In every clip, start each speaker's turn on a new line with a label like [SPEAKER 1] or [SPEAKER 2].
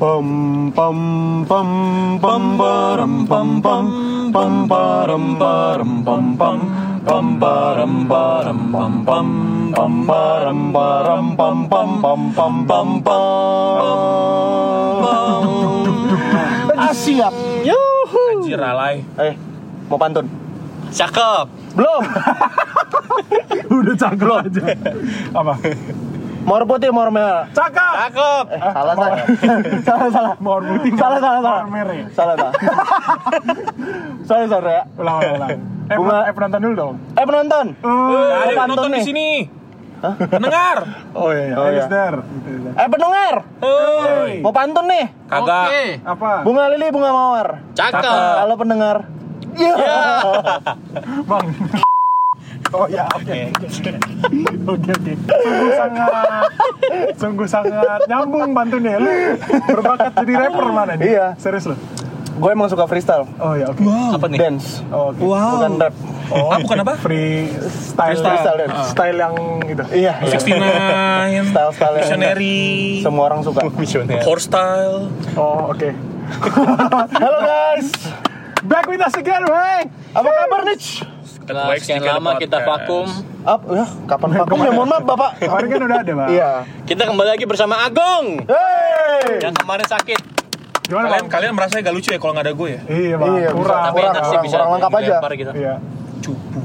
[SPEAKER 1] Pam pam pam pam param pam pam pam param param pam pam pam param param pam pam pam param param pam pam pam pam pam pam Ah, siap. Yuhu.
[SPEAKER 2] Anjir alay.
[SPEAKER 1] Eh, mau pantun?
[SPEAKER 3] Cakep.
[SPEAKER 1] Belum.
[SPEAKER 4] Udah cakep aja. Apa?
[SPEAKER 1] Mawar putih, mawar merah.
[SPEAKER 4] Cakep.
[SPEAKER 3] Cakep.
[SPEAKER 1] Eh, salah salah. salah salah.
[SPEAKER 4] Mawar putih.
[SPEAKER 1] Salah salah salah.
[SPEAKER 4] Mawar merah.
[SPEAKER 1] Salah salah. Sorry sorry ya.
[SPEAKER 4] Ulang ulang ulang. Eh,
[SPEAKER 1] Bunga-
[SPEAKER 4] eh penonton dulu dong.
[SPEAKER 1] Eh penonton.
[SPEAKER 4] Oh,
[SPEAKER 2] Ada yang
[SPEAKER 1] pantun
[SPEAKER 2] nonton di sini. Pendengar.
[SPEAKER 4] oh iya, iya.
[SPEAKER 1] Oh,
[SPEAKER 4] Eh,
[SPEAKER 1] iya. Eh pendengar.
[SPEAKER 2] Hei.
[SPEAKER 1] Mau pantun nih.
[SPEAKER 2] Kagak.
[SPEAKER 3] Oke.
[SPEAKER 4] Apa?
[SPEAKER 1] Bunga lili, bunga mawar.
[SPEAKER 3] Cakep.
[SPEAKER 1] Kalau pendengar. Iya.
[SPEAKER 4] Bang. Oh ya, oke. Oke, oke. Sungguh sangat sungguh sangat nyambung pantunnya. Lu berbakat jadi rapper mana nih?
[SPEAKER 1] Iya.
[SPEAKER 4] Serius lu?
[SPEAKER 1] Gue emang suka freestyle.
[SPEAKER 4] Oh ya, oke.
[SPEAKER 3] Apa nih?
[SPEAKER 1] Dance.
[SPEAKER 4] Oh, oke.
[SPEAKER 1] Bukan rap.
[SPEAKER 4] Oh,
[SPEAKER 2] Ah, bukan apa?
[SPEAKER 4] Free style.
[SPEAKER 1] Freestyle dance.
[SPEAKER 4] Style yang gitu.
[SPEAKER 1] Iya. iya.
[SPEAKER 2] 69
[SPEAKER 1] Style-style yang
[SPEAKER 2] Missionary
[SPEAKER 1] Semua orang suka.
[SPEAKER 2] Core style
[SPEAKER 4] Oh, oke.
[SPEAKER 1] Halo guys.
[SPEAKER 4] Back with us again, wey.
[SPEAKER 1] Apa kabar nih?
[SPEAKER 3] Setelah
[SPEAKER 2] Baik,
[SPEAKER 3] sekian lama
[SPEAKER 2] podcast.
[SPEAKER 3] kita vakum,
[SPEAKER 1] Up, ya, kapan vakum ya? Mohon maaf, Bapak.
[SPEAKER 4] Kemarin kan udah ada, Bang.
[SPEAKER 1] Iya.
[SPEAKER 3] kita kembali lagi bersama Agung
[SPEAKER 1] Hey.
[SPEAKER 3] yang kemarin sakit.
[SPEAKER 4] Gimana,
[SPEAKER 2] Kalian
[SPEAKER 4] Bang?
[SPEAKER 2] kalian merasa gak lucu ya kalau gak ada gue ya?
[SPEAKER 4] Iya, Bang.
[SPEAKER 1] Iya,
[SPEAKER 4] kurang.
[SPEAKER 3] Tapi
[SPEAKER 1] kurang,
[SPEAKER 3] enak sih
[SPEAKER 1] kurang,
[SPEAKER 3] bisa
[SPEAKER 1] kurang lengkap aja.
[SPEAKER 3] gitu.
[SPEAKER 4] Iya.
[SPEAKER 2] Cupu.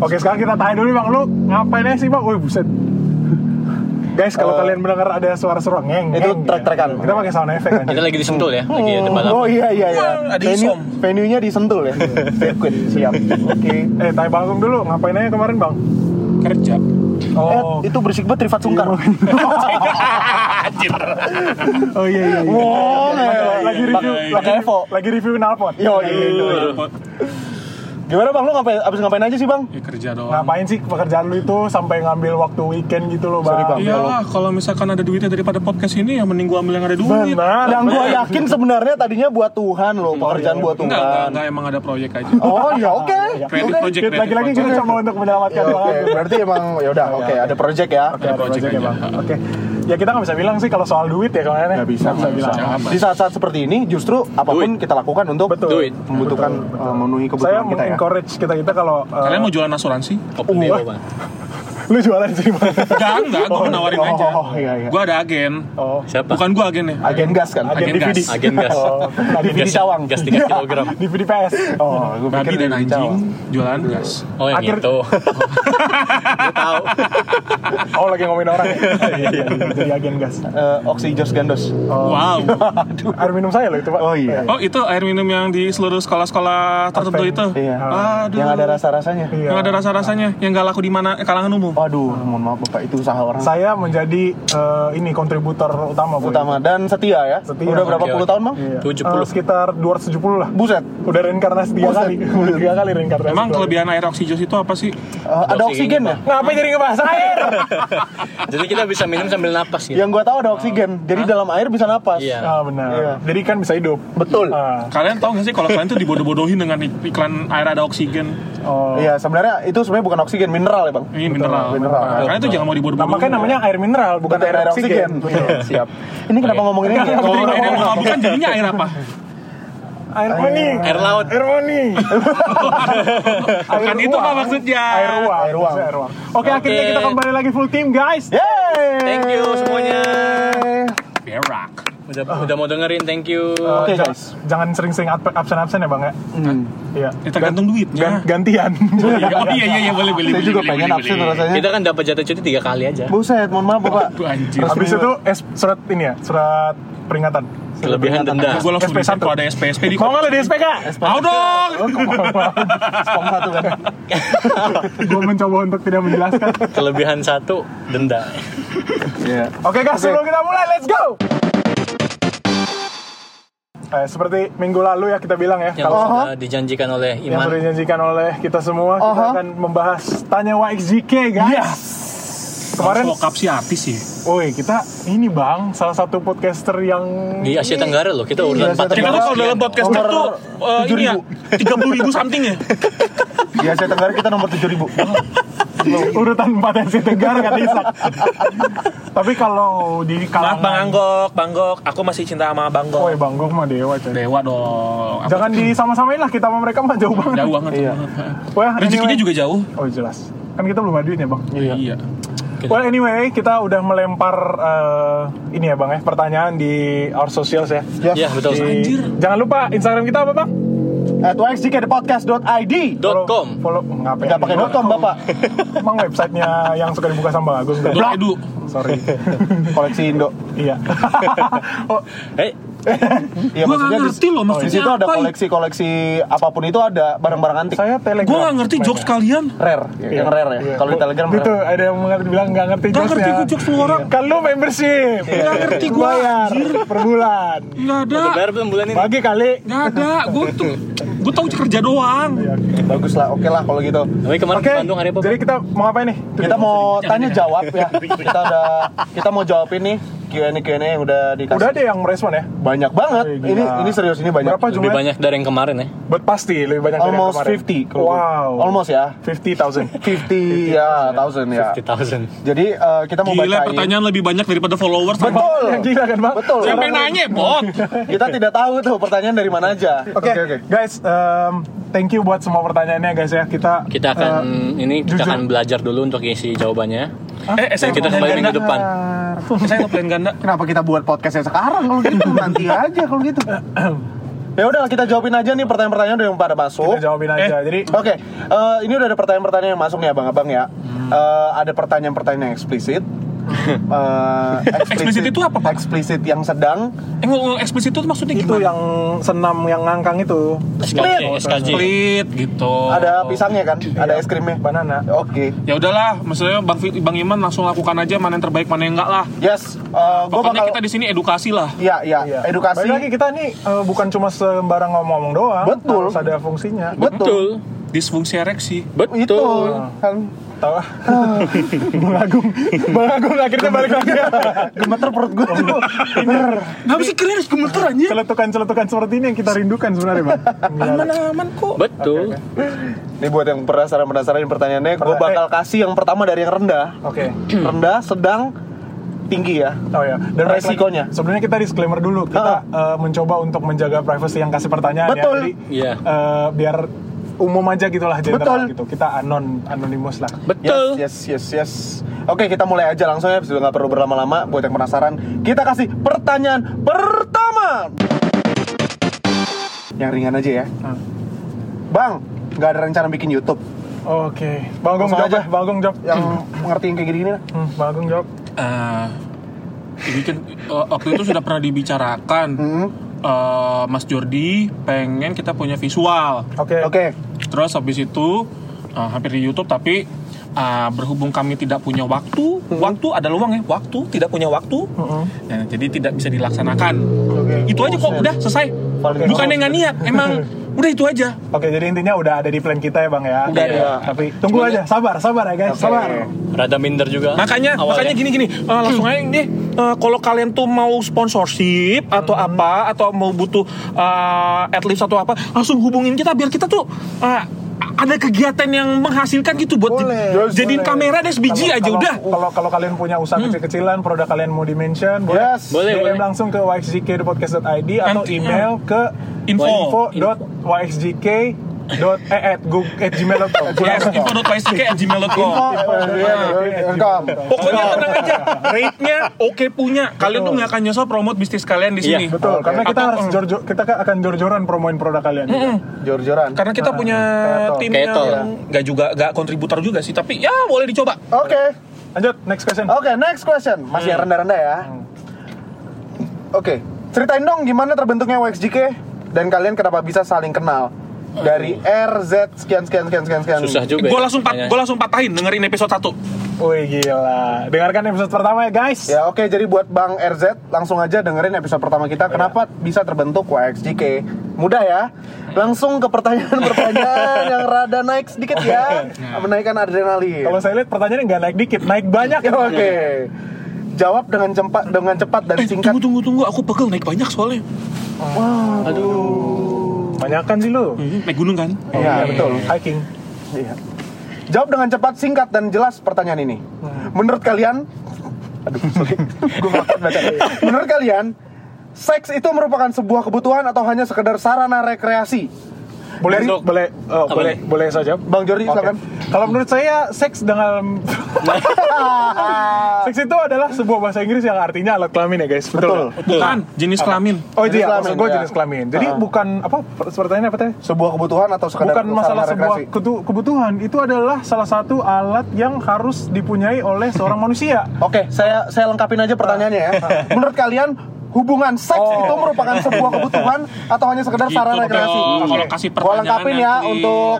[SPEAKER 4] Oke sekarang kita tanya dulu bang, lu ngapain sih bang? Woi buset. Guys kalau
[SPEAKER 1] Eh,
[SPEAKER 4] kalian mendengar ada suara-suara ngeng,
[SPEAKER 1] itu trek-trekan.
[SPEAKER 4] Kita pakai sound effect
[SPEAKER 3] Kita
[SPEAKER 4] aja.
[SPEAKER 3] lagi disentul ya, lagi ada balap.
[SPEAKER 1] Oh iya iya iya.
[SPEAKER 2] Ada
[SPEAKER 1] Venue, venue-nya di Sentul ya. Sirkuit siap. Oke.
[SPEAKER 4] Eh tanya bang Agung dulu, ngapain aja kemarin bang?
[SPEAKER 2] Kerja
[SPEAKER 4] Oh,
[SPEAKER 1] Eh, itu berisik banget Rifat Sungkar.
[SPEAKER 2] Anjir
[SPEAKER 4] oh iya iya. iya.
[SPEAKER 1] Wow,
[SPEAKER 4] lagi review, lagi,
[SPEAKER 1] Evo.
[SPEAKER 4] lagi review knalpot.
[SPEAKER 1] Yo, iya. Gimana bang, lu ngapain, abis ngapain aja sih bang?
[SPEAKER 2] Ya kerja doang
[SPEAKER 4] Ngapain sih pekerjaan lu itu sampai ngambil waktu weekend gitu loh bang?
[SPEAKER 1] Sorry, Bang.
[SPEAKER 2] Iyalah kalau misalkan ada duitnya daripada podcast ini ya mending gua ambil yang ada duit
[SPEAKER 4] Benar.
[SPEAKER 1] Yang gua yakin sebenarnya tadinya buat Tuhan loh, pekerjaan buat
[SPEAKER 2] Enggak, enggak,
[SPEAKER 1] Tuhan.
[SPEAKER 2] enggak emang ada proyek aja
[SPEAKER 1] Oh ya oke. Oke.
[SPEAKER 2] project, creative
[SPEAKER 4] Lagi-lagi
[SPEAKER 2] project.
[SPEAKER 4] kita coba untuk menyelamatkan
[SPEAKER 1] Ya, berarti emang ya udah oke ada project ya.
[SPEAKER 4] Oke, ada
[SPEAKER 2] project
[SPEAKER 4] project ya
[SPEAKER 2] aja.
[SPEAKER 4] bang. Oke. Ya kita nggak bisa bilang sih kalau soal duit ya kemarin.
[SPEAKER 1] Nggak bisa, bisa.
[SPEAKER 4] bilang.
[SPEAKER 1] Di saat-saat seperti ini justru apa pun kita lakukan untuk
[SPEAKER 4] Betul.
[SPEAKER 3] Duit.
[SPEAKER 1] membutuhkan uh, memenuhi
[SPEAKER 4] Saya
[SPEAKER 1] kebutuhan kita ya.
[SPEAKER 4] mengencourage kita kita kalau uh,
[SPEAKER 2] Kalian mau jualan asuransi?
[SPEAKER 3] Open Bang.
[SPEAKER 4] Lu jualan sih bang.
[SPEAKER 2] Enggak, enggak, gua
[SPEAKER 4] Oh,
[SPEAKER 2] menawarin
[SPEAKER 1] oh,
[SPEAKER 2] aja
[SPEAKER 1] oh, iya, iya.
[SPEAKER 2] Gua ada agen
[SPEAKER 4] Oh.
[SPEAKER 3] Siapa?
[SPEAKER 2] Bukan gua agennya
[SPEAKER 1] Agen gas kan?
[SPEAKER 4] Agen
[SPEAKER 2] Agen
[SPEAKER 4] DVD.
[SPEAKER 2] gas.
[SPEAKER 3] Agen gas.
[SPEAKER 4] Oh,
[SPEAKER 1] DVD
[SPEAKER 3] Gas-
[SPEAKER 1] cawang.
[SPEAKER 3] Gas 3 kilogram.
[SPEAKER 4] DVD PS.
[SPEAKER 1] Oh, gue
[SPEAKER 2] Babi dan anjing jualan gas
[SPEAKER 3] Oh yang
[SPEAKER 4] Akhir-
[SPEAKER 3] itu. Gue tahu.
[SPEAKER 4] Oh lagi ngomongin orang ya. Iya iya. Jadi agen gas.
[SPEAKER 1] Oksi Jos Gandos.
[SPEAKER 4] Oh.
[SPEAKER 2] Wow
[SPEAKER 4] Air minum saya loh itu pak.
[SPEAKER 1] Oh, iya.
[SPEAKER 2] Oh itu air minum yang di seluruh sekolah-sekolah tertentu
[SPEAKER 4] Advent.
[SPEAKER 2] itu
[SPEAKER 1] Iya.
[SPEAKER 2] Aduh
[SPEAKER 1] Yang ada rasa-rasanya.
[SPEAKER 4] Iya.
[SPEAKER 2] Yang ada rasa-rasanya Yang gak laku di mana eh, kalangan umum
[SPEAKER 1] Waduh, mohon maaf Bapak, itu usaha orang
[SPEAKER 4] Saya menjadi eh, ini kontributor utama Bu.
[SPEAKER 1] utama dan setia ya.
[SPEAKER 4] Setia.
[SPEAKER 1] Udah berapa
[SPEAKER 3] Oke,
[SPEAKER 1] puluh
[SPEAKER 3] oke.
[SPEAKER 1] tahun, Bang?
[SPEAKER 4] Iya.
[SPEAKER 3] 70.
[SPEAKER 4] Eh, sekitar 270 lah.
[SPEAKER 1] Buset.
[SPEAKER 4] Udah reinkarnasi tiga kali. Udah tiga kali reinkarnasi.
[SPEAKER 2] Emang kelebihan air oksijos itu apa sih?
[SPEAKER 1] Eh, ada
[SPEAKER 3] Oksigen,
[SPEAKER 1] oksigen ya?
[SPEAKER 4] Ngapain jadi ngebahas air?
[SPEAKER 3] Jadi kita bisa minum sambil napas gitu.
[SPEAKER 1] Yang gua tahu ada oksigen. Jadi dalam air bisa napas.
[SPEAKER 3] Iya.
[SPEAKER 4] ah benar.
[SPEAKER 1] Iya.
[SPEAKER 4] Jadi kan bisa hidup.
[SPEAKER 1] Betul.
[SPEAKER 4] Ah.
[SPEAKER 2] Kalian tahu gak sih kalau kalian tuh dibodoh-bodohin dengan iklan air ada oksigen
[SPEAKER 4] Oh.
[SPEAKER 1] Iya, sebenarnya itu sebenarnya bukan oksigen, mineral ya, Bang.
[SPEAKER 2] Ini mineral
[SPEAKER 1] mineral.
[SPEAKER 2] Kalian tuh jangan mau
[SPEAKER 4] Nah,
[SPEAKER 2] dibodoh-bodohin
[SPEAKER 4] makanya namanya air mineral bukan,
[SPEAKER 1] air, air oksigen. Betul. Siap. Ini kenapa
[SPEAKER 3] Oke.
[SPEAKER 1] ngomongin ini?
[SPEAKER 2] Kalau air
[SPEAKER 4] apa?
[SPEAKER 2] bukan jadinya air apa?
[SPEAKER 4] Air mani.
[SPEAKER 3] Air laut.
[SPEAKER 4] Air mani.
[SPEAKER 2] Bukan itu apa maksudnya?
[SPEAKER 4] Air uang.
[SPEAKER 1] Air uang.
[SPEAKER 4] Maksudnya Air uang. Oke, akhirnya kita kembali lagi full team, guys.
[SPEAKER 1] Yeay!
[SPEAKER 3] Thank you semuanya.
[SPEAKER 2] Berak
[SPEAKER 3] Udah udah mau dengerin, thank you.
[SPEAKER 4] Eh,
[SPEAKER 1] Oke,
[SPEAKER 4] jangan-
[SPEAKER 1] guys.
[SPEAKER 4] Jangan sering-sering ab- absen-absen ya, Bang ya.
[SPEAKER 1] Hmm.
[SPEAKER 4] Iya.
[SPEAKER 2] Ya tergantung duitnya
[SPEAKER 4] Gan- gantian.
[SPEAKER 2] Oh iya iya iya boleh boleh
[SPEAKER 1] Saya
[SPEAKER 2] boleh,
[SPEAKER 1] juga pengen absen rasanya.
[SPEAKER 3] Kita kan dapat jatuh cuti tiga kali aja.
[SPEAKER 1] Buset, mohon maaf, Bapak.
[SPEAKER 2] Anjir
[SPEAKER 4] Habis itu es, surat ini ya, surat peringatan.
[SPEAKER 3] Kelebihan denda.
[SPEAKER 2] Gue langsung
[SPEAKER 4] SP1.
[SPEAKER 2] SP kalau ada SPSP di
[SPEAKER 4] Mau nggak di SPK?
[SPEAKER 2] Mau dong
[SPEAKER 1] Spong satu kan.
[SPEAKER 4] Gue mencoba untuk tidak menjelaskan.
[SPEAKER 3] Kelebihan satu denda.
[SPEAKER 1] Iya.
[SPEAKER 4] Oke guys, sebelum kita mulai, let's go! Eh, seperti minggu lalu ya kita bilang ya,
[SPEAKER 3] Yang
[SPEAKER 4] kalau
[SPEAKER 3] sudah dijanjikan oleh
[SPEAKER 4] yang
[SPEAKER 3] Iman.
[SPEAKER 4] sudah dijanjikan oleh kita semua, kita
[SPEAKER 1] Aha.
[SPEAKER 4] akan membahas Tanya WXJK guys. Kemarin,
[SPEAKER 2] Vokap si artis ya
[SPEAKER 4] woi kita ini bang, salah satu podcaster yang
[SPEAKER 3] Di Asia Tenggara loh, kita urutan
[SPEAKER 1] Asia
[SPEAKER 3] 4
[SPEAKER 2] Kita tuh kalau dalam podcast
[SPEAKER 1] Nomor
[SPEAKER 2] tuh eh, ini ya 30 ribu something ya
[SPEAKER 1] Di Asia Tenggara kita nomor 7000.
[SPEAKER 4] urutan empat Asia Tenggara kata Isak. Tapi kalau di
[SPEAKER 2] Maaf
[SPEAKER 4] kalangan
[SPEAKER 2] Bang Anggok, Bang Anggok, aku masih cinta sama Bang Anggok.
[SPEAKER 4] ya Bang Gok mah dewa coy.
[SPEAKER 2] Dewa dong. Apa-
[SPEAKER 4] Jangan disama-samain lah kita sama mereka mah jauh banget.
[SPEAKER 2] jauh banget.
[SPEAKER 4] Iya. Well,
[SPEAKER 2] Rezekinya
[SPEAKER 4] anyway.
[SPEAKER 2] juga jauh.
[SPEAKER 4] Oh jelas. Kan kita belum ada duit ya bang.
[SPEAKER 2] Iya.
[SPEAKER 4] Well anyway, kita udah melempar eh, ini ya bang ya pertanyaan di our socials ya.
[SPEAKER 3] Iya, betul.
[SPEAKER 4] Di- Jangan lupa Instagram kita apa bang?
[SPEAKER 1] At
[SPEAKER 3] Dot com.
[SPEAKER 4] Follow ngapain?
[SPEAKER 1] Nggak pakai dot com, Bapak.
[SPEAKER 4] Emang websitenya yang suka dibuka sama Bagus nggak?
[SPEAKER 2] Dot edu.
[SPEAKER 4] Sorry.
[SPEAKER 1] Koleksi Indo
[SPEAKER 4] iya. oh,
[SPEAKER 3] Eh,
[SPEAKER 1] Iya
[SPEAKER 2] Gua nggak
[SPEAKER 1] di-
[SPEAKER 2] ngerti loh
[SPEAKER 1] Di
[SPEAKER 2] maksudnya
[SPEAKER 1] situ ada
[SPEAKER 2] apa.
[SPEAKER 1] koleksi-koleksi apa pun itu ada barang-barang antik
[SPEAKER 4] saya telegram.
[SPEAKER 2] Gue nggak ngerti jokes kalian.
[SPEAKER 1] Rare Yang rare ya
[SPEAKER 4] Iya.
[SPEAKER 1] Kalau di Telegram
[SPEAKER 4] Itu ada yang mengerti bilang nggak ngerti
[SPEAKER 2] Nggak
[SPEAKER 4] jokesnya.
[SPEAKER 2] ngerti gua jokes lu orang.
[SPEAKER 4] Kan lu membership.
[SPEAKER 2] Nggak ngerti gua,
[SPEAKER 4] Bayar per bulan.
[SPEAKER 2] Nggak ada.
[SPEAKER 3] bayar belum bulan ini?
[SPEAKER 4] Bagi kali.
[SPEAKER 2] Nggak ada. Gue tuh, gue tahu kerja doang.
[SPEAKER 1] Bagus lah oke lah kalau gitu
[SPEAKER 3] Tapi kemarin
[SPEAKER 4] Oke.
[SPEAKER 3] ke Bandung hari apa?
[SPEAKER 4] Jadi kita mau ngapain nih?
[SPEAKER 1] Kita mau tanya jawab ya Kita udah Kita mau jawabin nih Q&A Q&A yang udah dikasih
[SPEAKER 4] Udah ada yang merespon ya?
[SPEAKER 1] Banyak banget
[SPEAKER 4] gila.
[SPEAKER 1] Ini ini serius ini banyak
[SPEAKER 4] Berapa
[SPEAKER 3] Lebih
[SPEAKER 4] jumlahnya?
[SPEAKER 3] banyak dari yang kemarin ya.
[SPEAKER 4] But pasti lebih banyak dari yang
[SPEAKER 1] Almost
[SPEAKER 4] kemarin.
[SPEAKER 1] 50 kalau
[SPEAKER 4] Wow.
[SPEAKER 1] Almost ya
[SPEAKER 4] 50,000.
[SPEAKER 1] 50 ya thousand ya
[SPEAKER 3] 50,000.
[SPEAKER 1] Jadi eh, kita mau
[SPEAKER 2] Gila
[SPEAKER 1] bacain
[SPEAKER 2] pertanyaan lebih banyak daripada followers.
[SPEAKER 1] Betul
[SPEAKER 4] Yang gila kan bang?
[SPEAKER 1] Betul
[SPEAKER 2] Siapa yang nanya, bot?
[SPEAKER 1] Kita tidak tahu tuh pertanyaan dari mana aja
[SPEAKER 4] Oke, guys, um, thank you buat semua pertanyaannya guys ya. Kita
[SPEAKER 3] Kita akan
[SPEAKER 4] uh,
[SPEAKER 3] ini kita
[SPEAKER 4] jujur.
[SPEAKER 3] akan belajar dulu untuk isi jawabannya.
[SPEAKER 2] Eh, saya
[SPEAKER 3] Kita kembali minggu depan.
[SPEAKER 2] Saya ngeplan ganda.
[SPEAKER 1] Kenapa kita buat podcastnya sekarang kalau gitu? Nanti aja kalau gitu. ya udah kita jawabin aja nih pertanyaan-pertanyaan yang pada masuk.
[SPEAKER 4] kita jawabin aja. Jadi
[SPEAKER 1] Oke, eh, ini udah ada pertanyaan-pertanyaan yang masuk nih abang-abang ya. Eh, ada pertanyaan-pertanyaan yang eksplisit. Eh,
[SPEAKER 2] Eksplisit itu apa, Pak?
[SPEAKER 1] Eksplisit yang sedang.
[SPEAKER 2] Eh, ngomong eksplisit itu maksudnya
[SPEAKER 4] itu
[SPEAKER 2] gimana?
[SPEAKER 4] yang senam yang ngangkang itu
[SPEAKER 3] SKJ.
[SPEAKER 2] Split gitu.
[SPEAKER 1] Ada pisangnya kan? Ada es krimnya.
[SPEAKER 4] banana.
[SPEAKER 1] Oke.
[SPEAKER 2] Ya udahlah, maksudnya Bang Bang Iman langsung lakukan aja mana yang terbaik mana yang enggak lah.
[SPEAKER 1] Yes, eh,
[SPEAKER 2] Pokoknya
[SPEAKER 1] bakal.
[SPEAKER 2] kita di sini edukasi lah.
[SPEAKER 1] Iya, iya.
[SPEAKER 4] Iya.
[SPEAKER 1] Edukasi.
[SPEAKER 4] Balik lagi kita nih uh, bukan cuma sembarang ngomong-ngomong doang.
[SPEAKER 1] Betul.
[SPEAKER 4] Harus ada fungsinya.
[SPEAKER 1] Betul.
[SPEAKER 2] Disfungsi ereksi.
[SPEAKER 1] Itu
[SPEAKER 3] Betul.
[SPEAKER 1] kan
[SPEAKER 4] Tahu ah. Bang Agung. Bang Agung akhirnya balik lagi.
[SPEAKER 1] gemeter perut gue.
[SPEAKER 2] Kenapa sih keren gemeter aja?
[SPEAKER 4] Celetukan-celetukan seperti ini yang kita rindukan sebenarnya, Bang.
[SPEAKER 2] Aman-aman kok.
[SPEAKER 3] Betul.
[SPEAKER 1] Ini buat yang penasaran-penasaran pertanyaannya, gue bakal kasih yang pertama dari yang rendah.
[SPEAKER 4] Oke.
[SPEAKER 1] rendah, sedang, tinggi ya.
[SPEAKER 4] Oh ya, dan
[SPEAKER 1] Resikonya.
[SPEAKER 4] Sebenarnya kita disclaimer dulu. Kita uh, mencoba untuk menjaga privasi yang kasih pertanyaan
[SPEAKER 1] Betul.
[SPEAKER 4] ya. Jadi
[SPEAKER 3] Iya.
[SPEAKER 4] uh, biar umum aja gitulah general
[SPEAKER 1] Betul.
[SPEAKER 4] gitu. Kita anon anonimus lah.
[SPEAKER 3] Betul.
[SPEAKER 1] Yes, yes, yes, yes. Oke, kita mulai aja langsung ya, sudah nggak perlu berlama-lama. Buat yang penasaran, kita kasih pertanyaan pertama. Yang ringan aja ya.
[SPEAKER 4] Hmm.
[SPEAKER 1] Bang, nggak ada rencana bikin YouTube.
[SPEAKER 4] Oke. Bang Agung
[SPEAKER 1] Langsung
[SPEAKER 4] jawab
[SPEAKER 1] aja.
[SPEAKER 4] ya. Bang Agung jawab.
[SPEAKER 1] Yang mengerti yang kayak gini-gini lah.
[SPEAKER 4] Hmm, Bang Agung jawab.
[SPEAKER 2] Eh, ini kan eh, waktu itu sudah pernah dibicarakan.
[SPEAKER 1] Hmm.
[SPEAKER 2] Eh, Mas Jordi pengen kita punya visual.
[SPEAKER 4] Oke.
[SPEAKER 1] Oke,
[SPEAKER 2] Terus habis itu eh, hampir di YouTube tapi eh, berhubung kami tidak punya waktu, waktu ada luang ya, waktu tidak punya waktu,
[SPEAKER 4] Mm-mm.
[SPEAKER 2] Nah, jadi tidak bisa dilaksanakan.
[SPEAKER 1] Oke.
[SPEAKER 2] Itu aja kok udah selesai.
[SPEAKER 1] Valid.
[SPEAKER 2] Bukannya nggak niat, emang udah itu aja.
[SPEAKER 4] Oke, jadi intinya udah ada di plan kita ya, Bang ya.
[SPEAKER 2] Udah ada.
[SPEAKER 4] Tapi tunggu aja, sabar, sabar ya guys,
[SPEAKER 1] Oke.
[SPEAKER 4] sabar.
[SPEAKER 3] Rada minder juga.
[SPEAKER 2] Makanya
[SPEAKER 3] awalnya.
[SPEAKER 2] makanya gini gini eh, langsung aja deh eh, kalau kalian tuh mau sponsorship atau apa atau mau butuh uh, adlibs atau apa langsung hubungin kita biar kita tuh eh, ada kegiatan yang menghasilkan gitu buat
[SPEAKER 1] Boleh.
[SPEAKER 2] di- jadiin
[SPEAKER 4] Boleh.
[SPEAKER 2] kamera deh sebiji
[SPEAKER 4] Kalau-
[SPEAKER 2] aja
[SPEAKER 4] kalau-
[SPEAKER 2] udah.
[SPEAKER 4] Kalau kalau kalian punya usaha kecil-kecilan, produk kalian mau di-mention, boleh
[SPEAKER 1] Yes.
[SPEAKER 3] Boleh,
[SPEAKER 4] DM
[SPEAKER 3] boleh.
[SPEAKER 4] langsung ke yxgk.podcast.id atau email ke
[SPEAKER 2] Info.
[SPEAKER 4] info.yxgk dot eh at, gug- at gmail.com
[SPEAKER 2] Yes, info.psk@gmail.com.
[SPEAKER 1] Info, eh, welcome.
[SPEAKER 2] Pokoknya tenang aja, rate-nya oke punya. Kalian tuh nggak akan nyesel promote bisnis kalian di
[SPEAKER 3] Iya,
[SPEAKER 2] sini.
[SPEAKER 4] Betul, karena kita harus jor kita akan jor-joran promoin produk kalian.
[SPEAKER 1] jor-joran.
[SPEAKER 2] Karena kita punya
[SPEAKER 4] kayak
[SPEAKER 2] tim yang nggak juga nggak kontributor juga sih, tapi ya boleh dicoba.
[SPEAKER 1] Oke,
[SPEAKER 4] Lanjut, next question.
[SPEAKER 1] oke, next question. Masih yang rendah-rendah ya. Oke, ceritain dong gimana terbentuknya WXJK dan kalian kenapa bisa saling kenal dari RZ sekian sekian sekian sekian sekian.
[SPEAKER 3] Susah juga.
[SPEAKER 2] Gue
[SPEAKER 3] ya,
[SPEAKER 2] langsung pat, gue langsung patahin dengerin episode 1
[SPEAKER 4] Wih gila. Dengarkan episode pertama ya guys.
[SPEAKER 1] Ya oke, jadi buat Bang RZ langsung aja dengerin episode pertama kita. Kenapa bisa terbentuk WXJK? Mudah ya. Langsung ke pertanyaan-pertanyaan yang rada naik sedikit ya, menaikkan adrenalin.
[SPEAKER 4] Kalau saya lihat pertanyaannya nggak naik dikit, naik banyak.
[SPEAKER 1] Oke. Jawab dengan cepat dengan cepat dan
[SPEAKER 2] Eh
[SPEAKER 1] singkat.
[SPEAKER 2] tunggu tunggu tunggu Aku pegel naik banyak soalnya
[SPEAKER 4] Banyakan sih lu.
[SPEAKER 2] Naik gunung kan
[SPEAKER 1] Iya, betul.
[SPEAKER 4] Hiking.
[SPEAKER 1] Iya. Jawab dengan cepat, singkat dan jelas pertanyaan ini. Menurut kalian, aduh, sorry, gue baca. Menurut kalian, seks itu merupakan sebuah kebutuhan atau hanya sekedar sarana rekreasi?
[SPEAKER 4] Boleh,
[SPEAKER 1] Dari-
[SPEAKER 4] boleh, oh, boleh, boleh jawab?
[SPEAKER 1] Bang Jordi,
[SPEAKER 4] Oke.
[SPEAKER 1] silakan.
[SPEAKER 4] Kalau menurut saya seks dengan seks itu adalah sebuah bahasa Inggris yang artinya alat kelamin ya guys. Betul.
[SPEAKER 1] Betul.
[SPEAKER 2] Bukan, jenis kelamin.
[SPEAKER 4] Oh
[SPEAKER 1] Jenis
[SPEAKER 4] iya,
[SPEAKER 1] kelamin,
[SPEAKER 4] maksud gue
[SPEAKER 1] ya.
[SPEAKER 4] jenis kelamin. Jadi
[SPEAKER 1] Ah.
[SPEAKER 4] bukan apa pertanyaannya apa tadi?
[SPEAKER 1] Sebuah kebutuhan atau sekedar
[SPEAKER 4] Bukan masalah sebuah kebutuhan, itu adalah salah satu alat yang harus dipunyai oleh seorang manusia.
[SPEAKER 1] Oke, saya saya lengkapin aja pertanyaannya ya. Menurut kalian hubungan seks
[SPEAKER 4] Oh.
[SPEAKER 1] itu merupakan sebuah kebutuhan atau hanya sekedar
[SPEAKER 2] Gitu
[SPEAKER 1] sarana rekreasi?
[SPEAKER 2] dong, kalau kasih
[SPEAKER 1] Gua
[SPEAKER 2] pertanyaan
[SPEAKER 1] lengkapin ya
[SPEAKER 2] clear.
[SPEAKER 1] untuk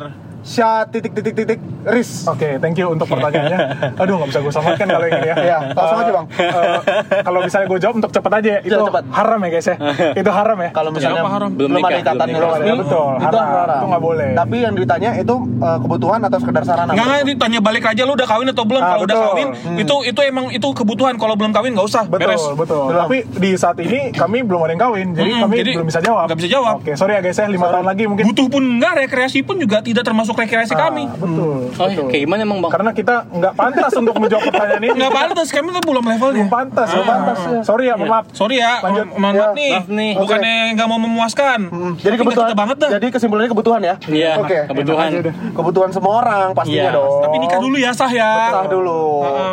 [SPEAKER 1] Sya titik titik titik Riz.
[SPEAKER 4] Oke, thank you untuk pertanyaannya. Aduh, nggak bisa gue samakan kalau yang ini ya.
[SPEAKER 1] Iya, langsung aja, Bang.
[SPEAKER 4] Eh, kalau misalnya gue jawab untuk cepet aja ya, itu
[SPEAKER 1] Iya, cepet.
[SPEAKER 4] haram ya guys ya. itu haram ya.
[SPEAKER 1] Kalau misalnya
[SPEAKER 2] Apa haram?
[SPEAKER 1] belum,
[SPEAKER 3] Belum
[SPEAKER 1] ada
[SPEAKER 3] nikah,
[SPEAKER 1] ikatan
[SPEAKER 3] belum
[SPEAKER 1] resmi,
[SPEAKER 4] Ya, betul,
[SPEAKER 1] itu
[SPEAKER 4] haram.
[SPEAKER 1] haram.
[SPEAKER 4] Itu nggak boleh.
[SPEAKER 1] Tapi yang ditanya itu eh, kebutuhan atau sekedar sarana?
[SPEAKER 2] Nggak nggak ditanya balik aja lu udah kawin atau belum.
[SPEAKER 4] Ah,
[SPEAKER 2] Kalau udah kawin, itu itu emang itu kebutuhan. Kalau belum kawin nggak usah.
[SPEAKER 4] Betul,
[SPEAKER 2] Beres.
[SPEAKER 4] betul.
[SPEAKER 1] Belum.
[SPEAKER 4] Tapi di saat ini kami belum ada yang kawin, jadi
[SPEAKER 2] Mm-mm,
[SPEAKER 4] kami
[SPEAKER 2] jadi
[SPEAKER 4] belum bisa jawab.
[SPEAKER 2] nggak bisa jawab.
[SPEAKER 4] Oke, sorry ya guys ya, lima tahun lagi mungkin.
[SPEAKER 2] Butuh pun enggak, rekreasi pun juga tidak termasuk rekreasi
[SPEAKER 4] Ah,
[SPEAKER 2] kami.
[SPEAKER 4] Betul.
[SPEAKER 3] Oh,
[SPEAKER 4] betul.
[SPEAKER 3] kayak gimana emang bang?
[SPEAKER 4] Karena kita nggak pantas untuk menjawab pertanyaan ini.
[SPEAKER 2] Nggak pantas, kami tuh belum levelnya.
[SPEAKER 4] Belum pantas, belum
[SPEAKER 2] Ah.
[SPEAKER 4] pantas. Sorry ya, mohon maaf.
[SPEAKER 2] Sorry ya,
[SPEAKER 4] Lanjut.
[SPEAKER 2] mohon
[SPEAKER 1] Ya,
[SPEAKER 2] maaf nih.
[SPEAKER 3] maaf nih.
[SPEAKER 2] Bukannya nggak mau memuaskan.
[SPEAKER 1] Jadi
[SPEAKER 2] Tapi nggak
[SPEAKER 1] kebutuhan
[SPEAKER 2] kita banget dah.
[SPEAKER 1] Jadi kesimpulannya kebutuhan ya?
[SPEAKER 3] Iya,
[SPEAKER 1] Oke.
[SPEAKER 3] kebutuhan.
[SPEAKER 4] Aja udah.
[SPEAKER 1] Kebutuhan semua orang pastinya
[SPEAKER 3] Iya.
[SPEAKER 1] dong.
[SPEAKER 2] Tapi nikah dulu ya sah ya.
[SPEAKER 1] Sah dulu.